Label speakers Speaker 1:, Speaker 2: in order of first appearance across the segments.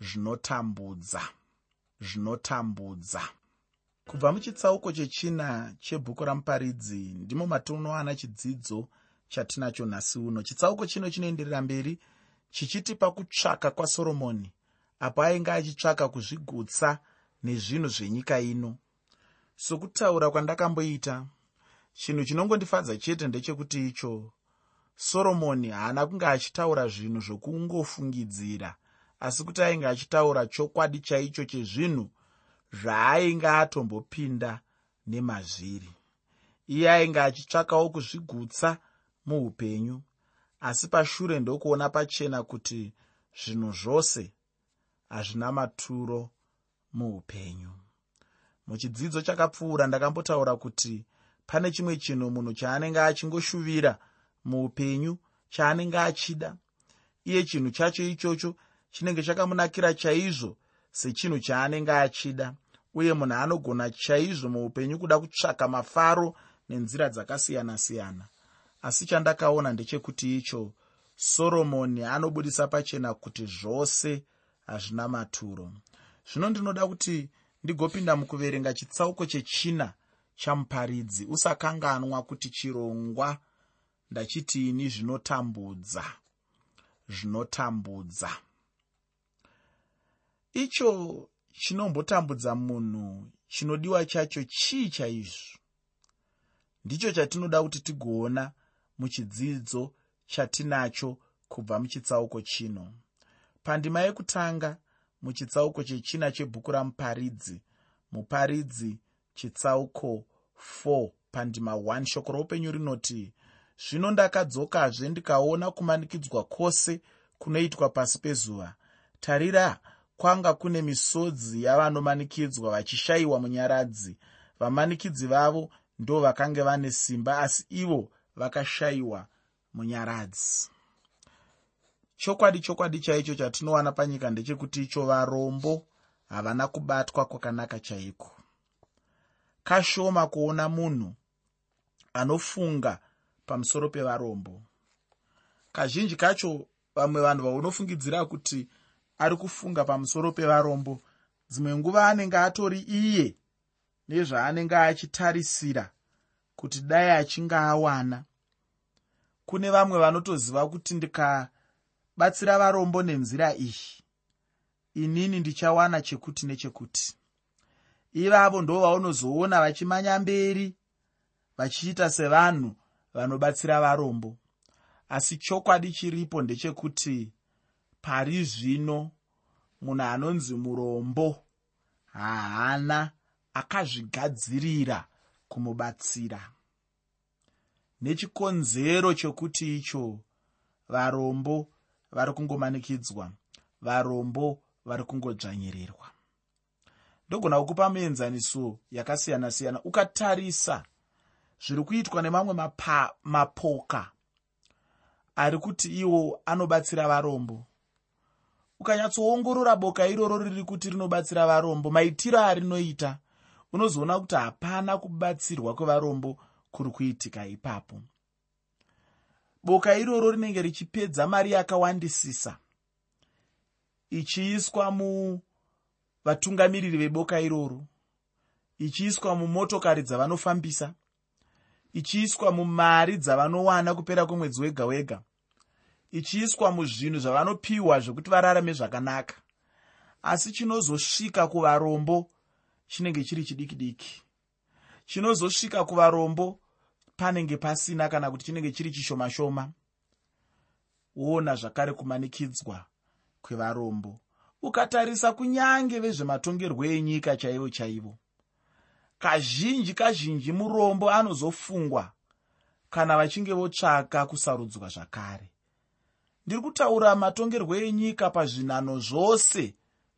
Speaker 1: zvinotambudza zvinotambudza. Kubva muchitsauko chechina chebhuku ramuparidzi ndimo matinowana chidzidzo chatinacho nhasi uno. Chitsauko chino chinoenderera mberi chichitipa kutsvaka kwasoromoni apo ainge achitsvaka kuzvigutsa nezvinhu zvenyika ino. Sokutaura kwandakamboita chinhu chinongondifadza chete ndechekuti icho soromoni haana kunge achitaura zvinhu zvokungofungidzira asi kuti ainge achitaura chokwadi chaicho chezvinhu zvaainge atombopinda nemazviri. Iye ainge achitsvakawo kuzvigutsa muupenyu asi pashure ndokuona pachena kuti zvinhu zvose hazvina maturo muupenyu. Muchidzidzo chakapfuura ndakambotaura kuti pane chimwe chinhu munhu chaanenge achingoshuvira muupenyu chaanenge achida iye chinhu chacho ichocho chinenge chakamunakira chaizvo sechinhu chaanenge achida uye munhu anogona chaizvo muupenyu kuda kutsvaka mafaro nenzira dzakasiyana-siyana. Asi chandakaona ndechekuti icho soromoni anobudisa pachena kuti zvose hazvina maturo. Zvino ndinoda kuti ndigopinda mukuverenga chitsauko chechina chamuparidzi usakanganwa kuti chirongwa ndachitiini zvinotambudza zvinotambudza icho chinombotambudza munhu chinodiwa chacho chii chaizvo? Ndicho chatinoda kuti tigoona muchidzidzo chatinacho kubva muchitsauko chino. Pandima yekutanga muchitsauko chechina chebhuku ramuparidzi muparidzi chitsauko 4 pandima 1 shoko roupenyu rinoti zvino ndakadzokazve ndikaona kumanikidzwa kwose kunoitwa pasi pezuva. Tarira kwanga kune misodzi yavanomanikidzwa vachishayiwa munyaradzi. Vamanikidzi vavo ndo vakange vane simba asi ivo vakashayiwa munyaradzi. Chokwadi chokwadi chaicho chatinowana panyika ndechekuti icho varombo havana kubatwa kwakanaka chaiko. Kashoma kuona munhu anofunga pamusoro pevarombo. Kazhinji kacho vamwe vanhu vaunofungidzira kuti ari kufunga pamusoro pevarombo. Dzimwe nguva anenge atori iye nezvaanenge achitarisira kuti dai achinge awana. Kune vamwe vanotoziva kuti ndikabatsira varombo nenzira iyi. Inini ndichawana chekuti nechekuti. Ivavo ndo vaunozoona vachimanya mberi vachiita sevanhu vanobatsira varombo. Asi chokwadi chiripo ndechekuti pari zvino. Munhu anonzi murombo haana akazvigadzirira kumubatsira. Nechikonzero chokuti icho varombo vari kungomanikidzwa varombo vari kungodzvanyirirwa ndogona kukupa muenzaniso yakasiyana-siyana ukatarisa zviri kuitwa nemamwe mapoka ari kuti iwo anobatsira varombo ukanyatsoongorora boka iroro riri kuti rinobatsira varombo maitiro arinoita unozoona kuti hapana kubatsirwa kwevarombo kuri kuitika ipapo. Boka iroro rinenge richipedza mari yakawandisisa. Ichiiswa muvatungamiriri veboka iroro ichiiswa mumotokari dzavanofambisa ichiiswa mumari dzavanowana kupera kwemwedzi wega wega ichiiswa muzvinhu zvavanopiwa zvokuti vararame zvakanaka. Asi chinozosvika kuvarombo chinenge chiri chidiki diki. Chinozosvika kuvarombo panenge pasina kana kuti chinenge chiri chishoma shoma. Wona zvakare kumanikidzwa kwevarombo. Ukatarisa kunyange vezvematongerwo enyika chaivo chaivo kazhinji kazhinji murombo anozofungwa kana vachinge votsvaka kusarudzwa zvakare ndiri kutaura matongerwo enyika pazvinhano zvose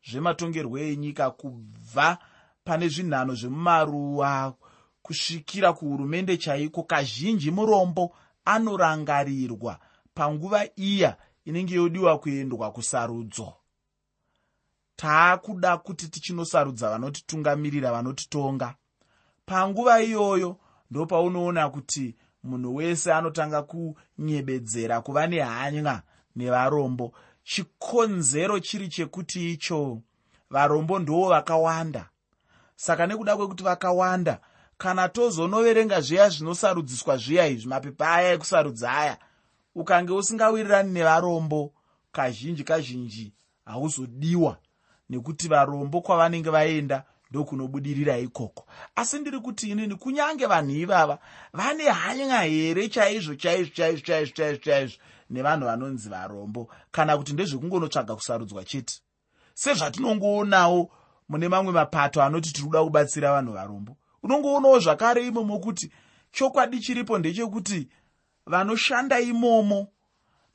Speaker 1: zvematongerwo enyika kubva pane zvinhano zvemumaruwa kusvikira kuhurumende chaiko kazhinji murombo anorangarirwa panguva iya inenge yodiwa kuendwa kusarudzo. Taakuda kuti tichinosarudza vanotitungamirira vanotitonga. Panguva iyoyo ndopaunoona kuti munhu wese anotanga kunyebedzera kuva nehanya nevarombo. Chikonzero chiri chekuti icho varombo ndoo vakawanda. Saka nekuda kwekuti vakawanda kana tozonoverenga zviya zvinosarudziswa zviya izvi mapepa aya ekusarudza aya ukange usingawirirani nevarombo kazhinji kazhinji hauzodiwa. Nekuti varombo kwavanenge vaenda ndokunobudirira ikoko. Asi ndiri kuti inini kunyange vanhu ivava vane hanya here chaizvo chaizvo chaizvo chaizvo chaizvo chaizvo nevanhu vanonzi varombo kana kuti ndezvekungonotsvaga kusarudzwa chete. Sezvatinongoonawo mune mamwe mapato anoti tiri kuda kubatsira vanhu varombo. Unongoonawo zvakare imomo kuti chokwadi chiripo ndechekuti vanoshanda imomo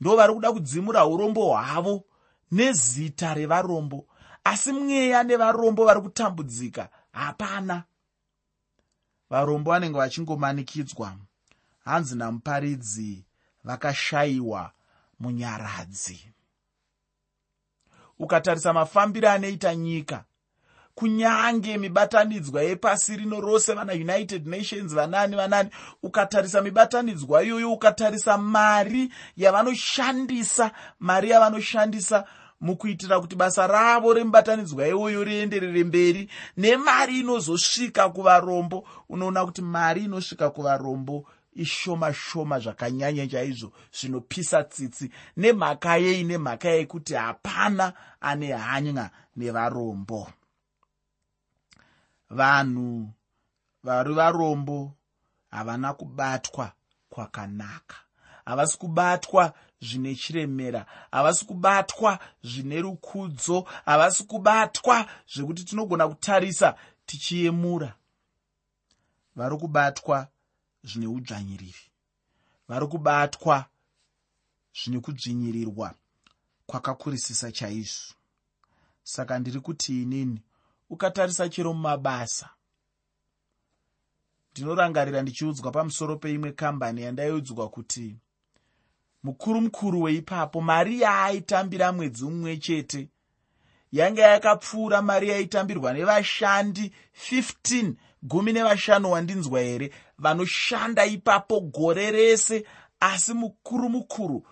Speaker 1: ndo vari kuda kudzimura urombo hwavo nezita revarombo. Asi mweya nevarombo vari kutambudzika hapana. Varombo vanenge vachingomanikidzwa. Hanzi namuparidzi vakashayiwa munyaradzi. Ukatarisa mafambiro anoita nyika kunyange mibatanidzwa yepasi rino rose vanaunited nations vanani vanani ukatarisa mibatanidzwa iyoyo ukatarisa mari yavanoshandisa mari yavanoshandisa mukuitira kuti basa ravo remubatanidzwa iwoyo rienderere mberi nemari inozosvika kuvarombo unoona kuti mari inosvika kuvarombo ishoma shoma zvakanyanya chaizvo zvinopisa tsitsi nemhaka yei nemhaka yekuti hapana ane hanya nevarombo. Vanhu vari varombo havana kubatwa kwakanaka. Havasi kubatwa zvine chiremera havasi kubatwa zvine rukudzo havasi kubatwa zvekuti tinogona kutarisa tichiyemura vari kubatwa zvine udzvanyiriri. Vari kubatwa zvine kudzvinyirirwa kwakakurisisa chaizvo. Saka ndiri kuti inini ukatarisa chero mumabasa ndinorangarira ndichiudzwa pamusoro peimwe kambani yandaiudzwa kuti mukuru mukuru weipapo mari yaaitambira mwedzi mumwe chete. Yanga yakapfuura mari yaitambirwa nevashandi 15 gumi nevashanu wandinzwa here vanoshanda ipapo gore rese asi mukuru mukuru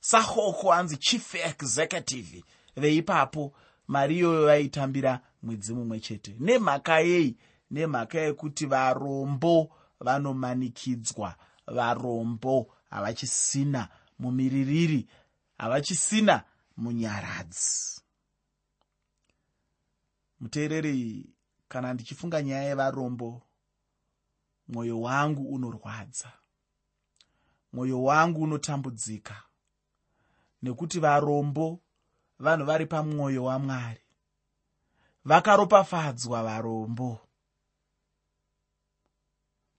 Speaker 1: sahoko anzi chief executive veipapo mari iyoyo vaitambira mwedzi mumwe chete. Nemhaka yei? Nemhaka yekuti varombo vanomanikidzwa. Varombo havachisina mumiririri havachisina munyaradzi. Muteereri kana ndichifunga nyaya yevarombo mwoyo wangu unorwadza. Mwoyo wangu unotambudzika. Nekuti varombo vanhu vari pamwoyo wamwari vakaropafadzwa varombo.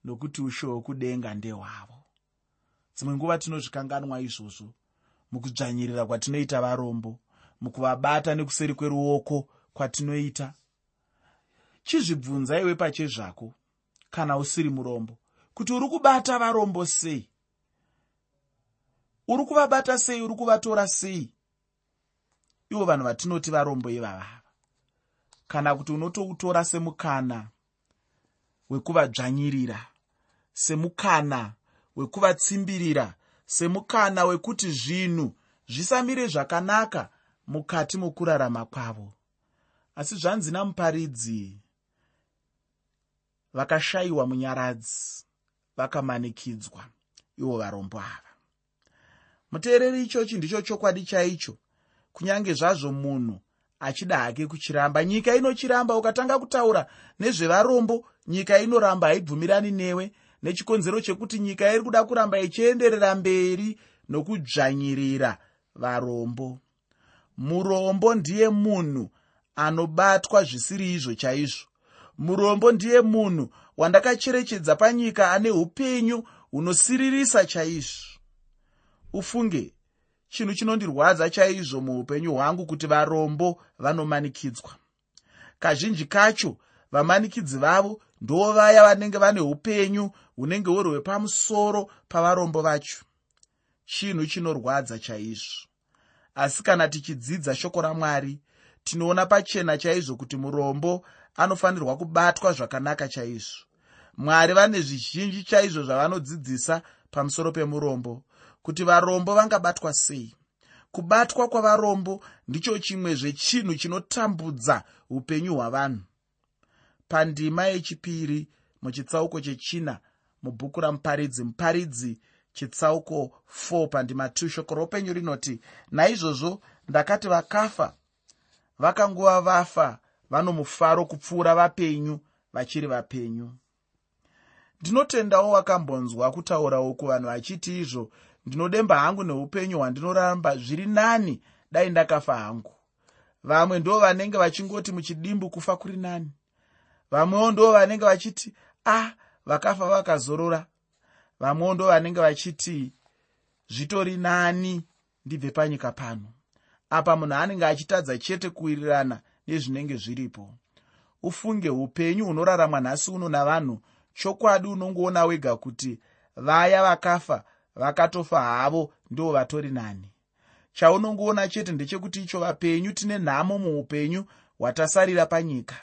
Speaker 1: Nokuti ushe hwekudenga ndehwavo. Dzimwe nguva tinozvikanganwa izvozvo mukudzvanyirira kwatinoita varombo mukuvabata nekuseri kweruoko kwatinoita. Chizvibvunza iwe pachezvako kana usiri murombo kuti uri kubata varombo sei? Uri kuvabata sei? Uri kuvatora sei? Ivo vanhu vatinoti varombo ivavava kana kuti unotoutora semukana wekuvadzvanyirira semukana wekuvatsimbirira semukana wekuti zvinhu zvisamire zvakanaka mukati mokurarama kwavo. Asi zvanzi namuparidzi vakashayiwa munyaradzi vakamanikidzwa ivo varombo ava. Muteereri ichochi ndicho chokwadi chaicho. Kunyange zvazvo munhu achida hake kuchiramba nyika inochiramba ukatanga kutaura nezvevarombo nyika inoramba haibvumirani newe. Nechikonzero chekuti nyika iri kuda kuramba ichienderera mberi nokudzvanyirira varombo. Murombo ndiye munhu anobatwa zvisiri izvo chaizvo murombo ndiye munhu wandakacherechedza panyika ane upenyu hunosiririsa chaizvo. Ufunge chinhu chinondirwadza chaizvo muupenyu hwangu kuti varombo vanomanikidzwa. Kazhinji kacho vamanikidzi vavo ndo vaya vanenge vane upenyu hunenge huri hwepamusoro pavarombo vacho. Chinhu chinorwadza chaizvo. Asi kana tichidzidza shoko ramwari tinoona pachena chaizvo kuti murombo anofanirwa kubatwa zvakanaka chaizvo. Mwari vane zvizhinji chaizvo zvavanodzidzisa pamusoro pemurombo kuti varombo vangabatwa sei. Kubatwa kwavarombo ndicho chimwe zvechinhu chinotambudza upenyu hwavanhu. Pandima yechipiri muchitsauko chechina mubhuku ramuparidzi muparidzi chitsauko 4 pandima 2 shoko roupenyu rinoti naizvozvo ndakati vakafa vakanguva vafa vano mufaro kupfuura vapenyu vachiri vapenyu. Ndinotendawo wakambonzwa kutaurawo kuvanhu vachiti izvo ndinodemba hangu neupenyu hwandinoramba zviri nani? Dai ndakafa hangu. Vamwe ndo vanenge vachingoti muchidimbu kufa kuri nani? Vamwewo ndo vanenge vachiti ah, vakafa vakazorora. Vamwewo ndo vanenge vachiti zvitori nani ndibve panyika pano. Apa munhu anenge achitadza chete kuwirirana nezvinenge zviripo. Ufunge upenyu hunoraramwa nhasi uno navanhu. Chokwadi unongoona wega kuti vaya vakafa vakatofa havo ndo vatori nani. Chaunongoona chete ndechekuti icho vapenyu tine nhamo muupenyu hwatasarira panyika.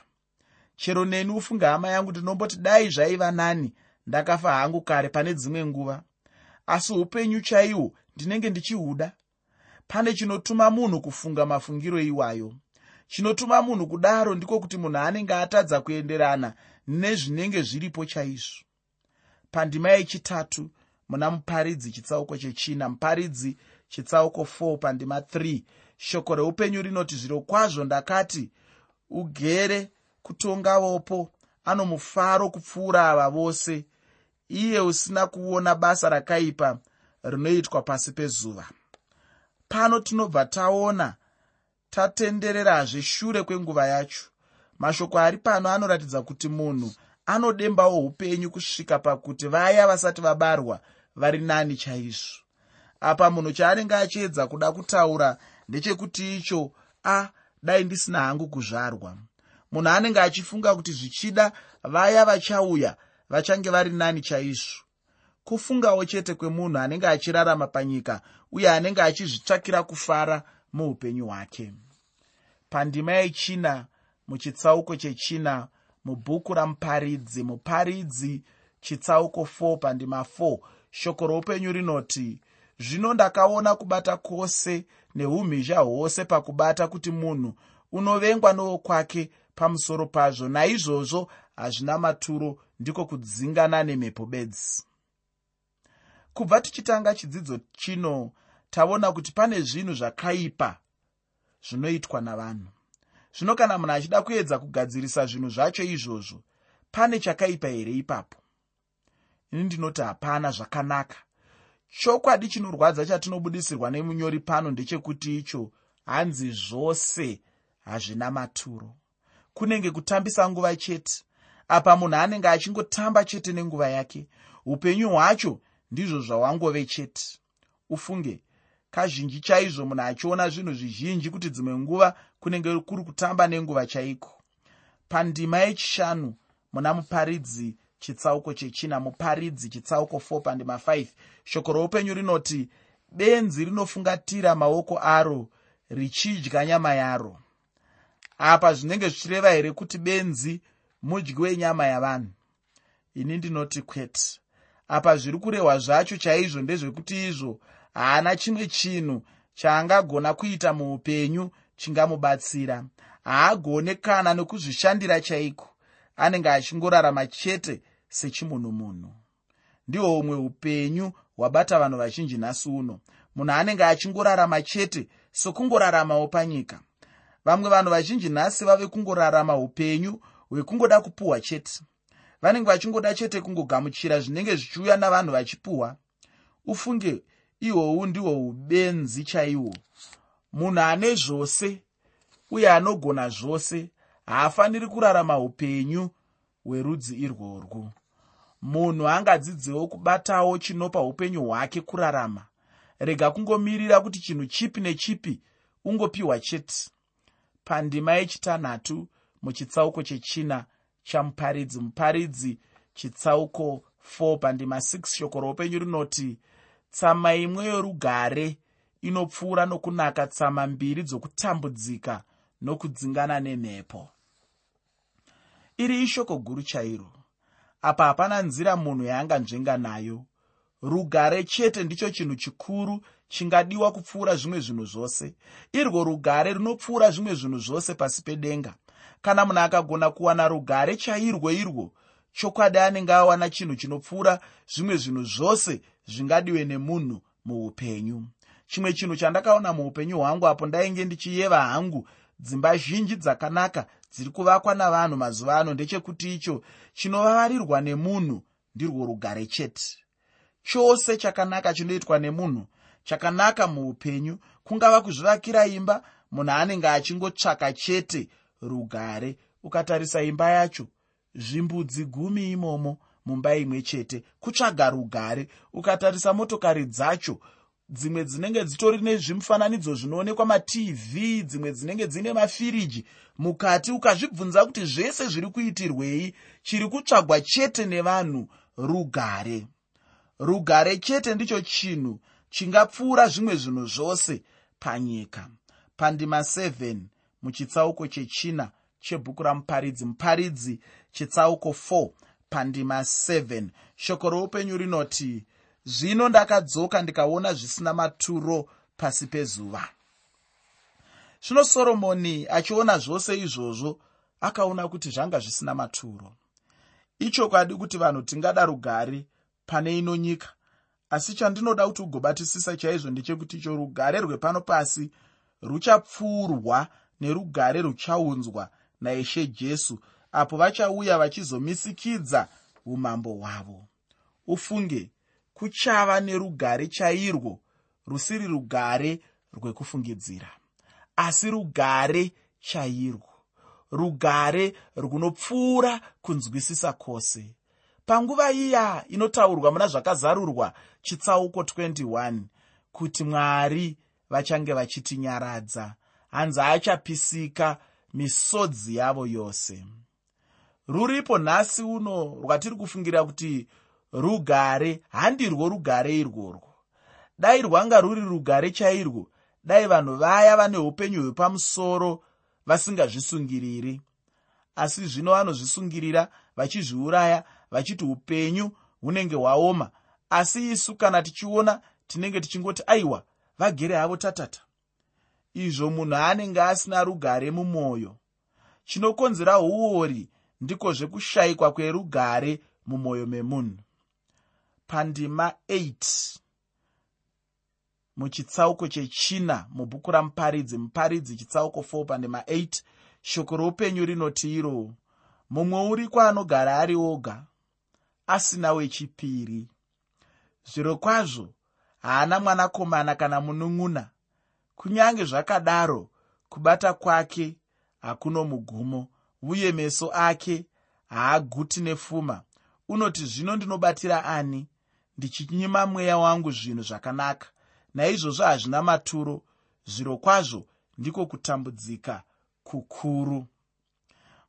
Speaker 1: Chero neni ufunge hama yangu ndinomboti dai zvaiva nani ndakafa hangu kare pane dzimwe nguva. Asi upenyu chaihwo ndinenge ndichihuda. Pane chinotuma munhu kufunga mafungiro iwayo chinotuma munhu kudaro ndiko kuti munhu anenge atadza kuenderana nezvinenge zviripo chaizvo. Pandima yechitatu muna muparidzi chitsauko chechina muparidzi chitsauko 4 pandima 3 shoko reupenyu rinoti zviro kwazvo ndakati ugere kutongavopo ano mufaro kupfuura ava vose. Iye usina kuona basa rakaipa rinoitwa pasi pezuva. Pano tinobva taona tatendererazve shure kwenguva yacho. Mashoko ari pano anoratidza kuti munhu anodembawo upenyu kusvika pakuti vaya vasati vabarwa vari nani chaizvo. Apa munhu chaanenge achiedza kuda kutaura ndechekuti icho a dai ndisina hangu kuzvarwa. Munhu anenge achifunga kuti zvichida vaya vachauya vachange vari nani chaizvo. Kufungawo chete kwemunhu anenge achirarama panyika uye anenge achizvitsvakira kufara muupenyu hwake. Pandima yechina muchitsauko chechina mubhuku ramuparidzi. Muparidzi chitsauko 4 pandima 4 shoko roupenyu rinoti zvino ndakaona kubata kwose neumhizha hwose pakubata kuti munhu unovengwa nowokwake pamusoro pazvo. Naizvozvo hazvina maturo ndiko kudzingana nemhepo bedzi. Kubva tichitanga chidzidzo chino taona kuti pane zvinhu zvakaipa zvinoitwa navanhu. Zvino kana munhu achida kuedza kugadzirisa zvinhu zvacho izvozvo pane chakaipa here ipapo? Ini ndinoti hapana zvakanaka. Chokwadi chinorwadza chatinobudisirwa nemunyori pano ndechekuti icho hanzi zvose hazvina maturo. Kunenge kutambisa nguva chete apa munhu anenge achingotamba chete nenguva yake upenyu hwacho ndizvo zvawangove chete. Ufunge kazhinji chaizvo munhu achiona zvinhu zvizhinji kuti dzimwe nguva kunenge kuri kutamba nenguva chaiko. Pandima yechishanu muna muparidzi chitsauko chechina muparidzi chitsauko 4 pandima 5 shoko roupenyu rinoti benzi rinofungatira maoko aro richidya nyama yaro. Apa zvinenge zvichireva here kuti benzi mudyi wenyama yavanhu? Ini ndinoti kwete. Apa zviri kurehwa zvacho chaizvo ndezvekuti izvo haana chimwe chinhu chaangagona kuita muupenyu chingamubatsira. Haagone kana nokuzvishandira chaiko. Anenge achingorarama chete sechimunhu munhu ndihwo umwe upenyu hwabata vanhu vazhinji nhasi uno. Munhu anenge achingorarama chete sokungoraramawo panyika. Vamwe vanhu vazhinji nhasi vave kungorarama upenyu hwekungoda kupuhwa chete. Vanenge vachingoda chete kungogamuchira zvinenge zvichiuya navanhu vachipuhwa. Ufunge ihwohwu ndihwo ubenzi chaihwo munhu ane zvose uye anogona zvose haafaniri kurarama upenyu hwerudzi irworwu munhu angadzidziwo kubatawo chinopa upenyu hwake kurarama. Rega kungomirira kuti chinhu chipi nechipi ungopiwa chete. Pandima yechitanhatu muchitsauko chechina chamuparidzi muparidzi chitsauko 4 pandima 6 shoko roupenyu rinoti tsama imwe yorugare inopfuura nokunaka tsama mbiri dzokutambudzika nokudzingana nemhepo. Iri ishoko guru chairo. Apa hapana nzira munhu yaanganzvenga nayo. Rugare chete ndicho chinhu chikuru chingadiwa kupfuura zvimwe zvinhu zvose. Irwo rugare runopfuura zvimwe zvinhu zvose pasi pedenga. Kana munhu akagona kuwana rugare chairwo irwo chokwadi anenge awana chinhu chinopfuura zvimwe zvinhu zvose zvingadiwe nemunhu muupenyu. Chimwe chinhu chandakaona muupenyu hwangu apo ndainge ndichiyeva hangu dzimba zhinji dzakanaka dziri kuvakwa navanhu mazuva ano ndechekuti icho chinovavarirwa nemunhu ndirwo rugare chete. Chose chakanaka chinoitwa nemunhu chakanaka muupenyu kungava kuzvivakira imba munhu anenge achingotsvaka chete rugare ukatarisa imba yacho zvimbudzi gumi imomo mumba imwe chete kutsvaga rugare ukatarisa motokari dzacho dzimwe dzinenge dzitori nezvimufananidzo zvinoonekwa matv dzimwe dzinenge dzine mafiriji mukati ukazvibvunza kuti zvese zviri kuitirwei chiri kutsvagwa chete nevanhu rugare. Rugare chete ndicho chinhu chingapfuura zvimwe zvinhu zvose panyika. Pandima 7 muchitsauko chechina chebhuku ramuparidzi muparidzi chitsauko 4 pandima 7 shoko roupenyu rinoti zvino ndakadzoka ndikaona zvisina maturo pasi pezuva. Zvino soromoni achiona zvose izvozvo akaona kuti zvanga zvisina maturo. Ichokwadi kuti vanhu tingada rugare pane ino nyika asi chandinoda kuti ugobatisisa chaizvo ndechekuti icho rugare rwepano pasi ruchapfuurwa nerugare ruchaunzwa naishe jesu apo vachauya vachizomisikidza umambo hwavo. Ufunge kuchava nerugare chairwo rusiri rugare rwekufungidzira asi rugare chairwo rugare runopfuura kunzwisisa kwose. Panguva iya inotaurwa muna zvakazarurwa chitsauko 21 kuti mwari vachange vachitinyaradza hanzi achapisika misodzi yavo yose ruripo nhasi uno rwatiri kufungira kuti rugare handirwo rugare irworwo dai rwanga ruri rugare chairwo dai vanhu vaya vane upenyu hwepamusoro vasingazvisungiriri. Asi zvino vanozvisungirira vachizviuraya vachiti upenyu hunenge hwaoma. Asi isu kana tichiona tinenge tichingoti aiwa vagere havo tatata. Izvo munhu anenge asina rugare mumwoyo chinokonzera uori ndiko zvekushayikwa kwerugare mumwoyo memunhu. Pandima 8 muchitsauko chechina mubhuku ramuparidzi muparidzi chitsauko 4 pandima 8 shoko roupenyu rinoti iro mumwe uri kwaanogara ari oga asina wechipiri. Zviro kwazvo haana mwanakomana kana munun'una kunyange zvakadaro kubata kwake hakuno mugumo uye meso ake haaguti nepfuma unoti zvino ndinobatira ani? Ndichinyima mweya wangu zvinhu zvakanaka. Naizvozvo hazvina maturo. Zviro kwazvo ndiko kutambudzika kukuru.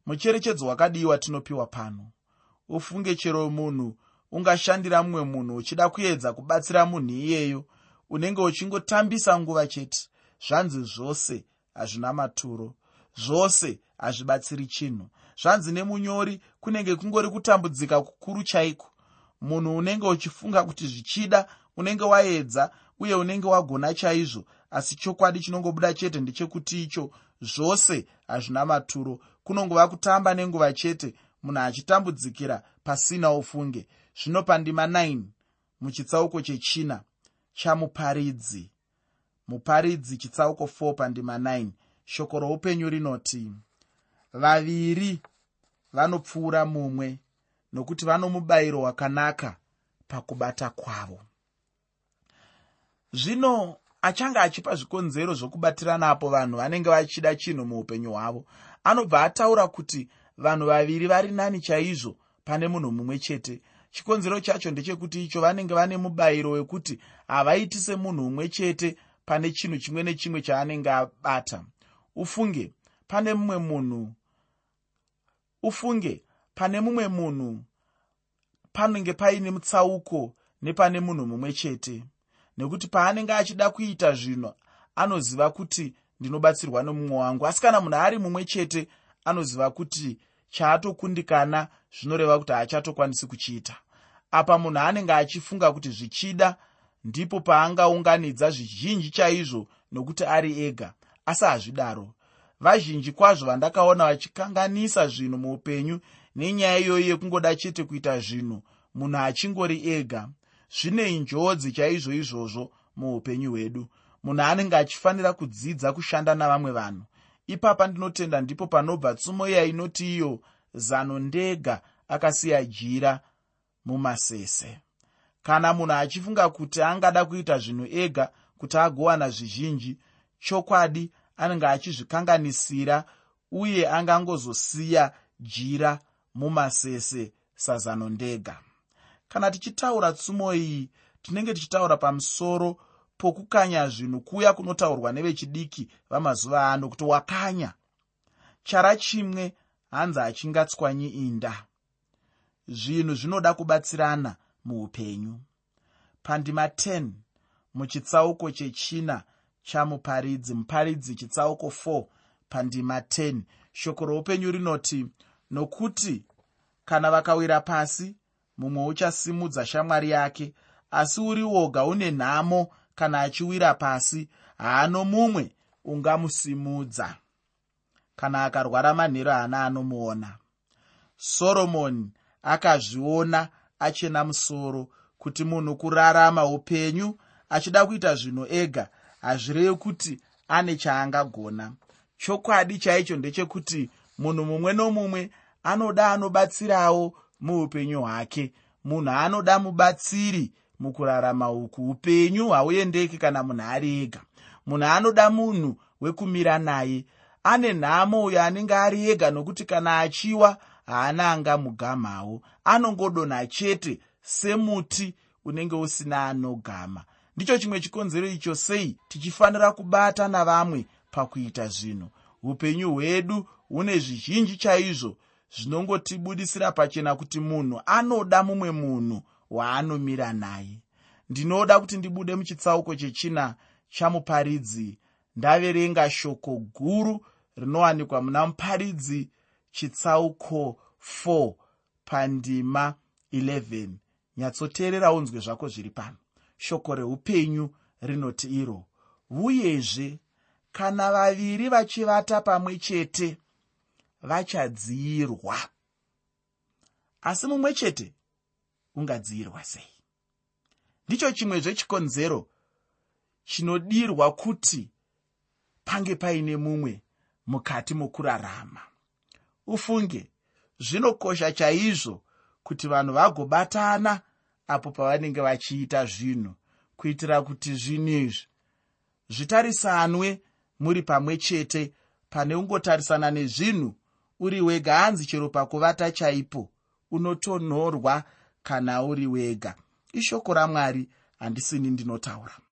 Speaker 1: Mucherechedzo wakadiwa tinopiwa pano. Ufunge chero munhu ungashandira mumwe munhu uchida kuedza kubatsira munhu iyeyo unenge uchingotambisa nguva chete. Zvanzi zvose hazvina maturo zvose hazvibatsiri chinhu. Zvanzi nemunyori kunenge kungori kutambudzika kukuru chaiko? Munhu unenge uchifunga kuti zvichida unenge waedza uye unenge wagona chaizvo asi chokwadi chinongobuda chete ndechekuti icho zvose hazvina maturo. Kunongova kutamba nenguva chete munhu achitambudzikira pasina ufunge zvino pandima 9 muchitsauko chechina chamuparidzi. Muparidzi chitsauko 4 pandima 9 shoko roupenyu rinoti vaviri vanopfuura mumwe nokuti vano mubayiro wakanaka pakubata kwavo. Zvino achange achipa zvikonzero zvokubatiranapo vanhu vanenge vachida chinhu muupenyu hwavo anobva ataura kuti vanhu vaviri vari nani chaizvo pane munhu mumwe chete. Chikonzero chacho ndechekuti icho vanenge vane mubayiro wekuti havaiti semunhu mumwe chete pane chinhu chimwe nechimwe chaanenge abata ufunge pane mumwe munhu ufunge pane mumwe munhu panenge paine mutsauko nepane munhu mumwe chete. Nekuti paanenge achida kuita zvinhu anoziva kuti ndinobatsirwa nomumwe wangu. Asi kana munhu ari mumwe chete anoziva kuti chaatokundikana zvinoreva kuti haachatokwanisi kuchiita. Apa munhu anenge achifunga kuti zvichida ndipo paangaunganidza zvizhinji chaizvo nokuti ari ega asi hazvidaro. Vazhinji kwazvo vandakaona vachikanganisa zvinhu muupenyu nenyaya iyoyi yekungoda chete kuita zvinhu munhu achingori ega. Zvine njodzi chaizvo izvozvo muupenyu hwedu. Munhu anenge achifanira kudzidza kushanda navamwe vanhu. Ipapa ndinotenda ndipo panobva tsumo iya inoti iyo zano ndega akasiya jira mumasese. Kana munhu achifunga kuti angada kuita zvinhu ega kuti agowana zvizhinji chokwadi anenge achizvikanganisira uye angangozosiya jira mumasese sazano ndega. Kana tichitaura tsumo iyi tinenge tichitaura pamusoro pokukanya zvinhu kuya kunotaurwa nevechidiki vamazuva ano kuti wakanya. Chara chimwe hanzi achingatswanyi inda. Zvinhu zvinoda kubatsirana muupenyu. Pandima 10 muchitsauko chechina chamuparidzi muparidzi chitsauko 4 pandima 10 shoko roupenyu rinoti nokuti kana vakawira pasi mumwe uchasimudza shamwari yake asi uri woga une nhamo kana achiwira pasi haano mumwe ungamusimudza kana akarwara manhero haana anomuona. Soromoni akazviona achena musoro kuti munhu kurarama upenyu achida kuita zvinhu ega hazvirevi kuti ane chaangagona. Chokwadi chaicho ndechekuti munhu mumwe nomumwe anoda anobatsirawo muupenyu hwake. Munhu anoda mubatsiri mukurarama uku upenyu hauendeki kana munhu ari ega. Munhu anoda munhu wekumira naye ane nhamo uyo anenge ari ega nokuti kana achiwa haana angamugamawo. Anongodonha chete semuti unenge usina anogama ndicho chimwe chikonzero icho sei tichifanira kubata navamwe pakuita zvinhu. Upenyu hwedu hune zvizhinji chaizvo zvinongotibudisira pachena kuti munhu anoda mumwe munhu waanomira naye. Ndinoda kuti ndibude muchitsauko chechina chamuparidzi. Ndaverenga shoko guru rinowanikwa muna muparidzi chitsauko 4 pandima 11 nyatsoteerera unzwe zvako zviri pano shoko reupenyu rinoti iro uyezve kana vaviri vachivata pamwe chete vachadziyirwa. Asi mumwe chete ungadziyirwa sei? Ndicho chimwezve chikonzero chinodirwa kuti pange paine mumwe mukati mokurarama. Ufunge zvinokosha chaizvo kuti vanhu vagobatana apo pavanenge vachiita zvinhu kuitira kuti zvinhu izvi zvitarisanwe muri pamwe chete. Pane ungotarisana nezvinhu uri wega hanzi chero pakuvata chaipo unotonhorwa kana uri wega. Ishoko ramwari handisini ndinotaura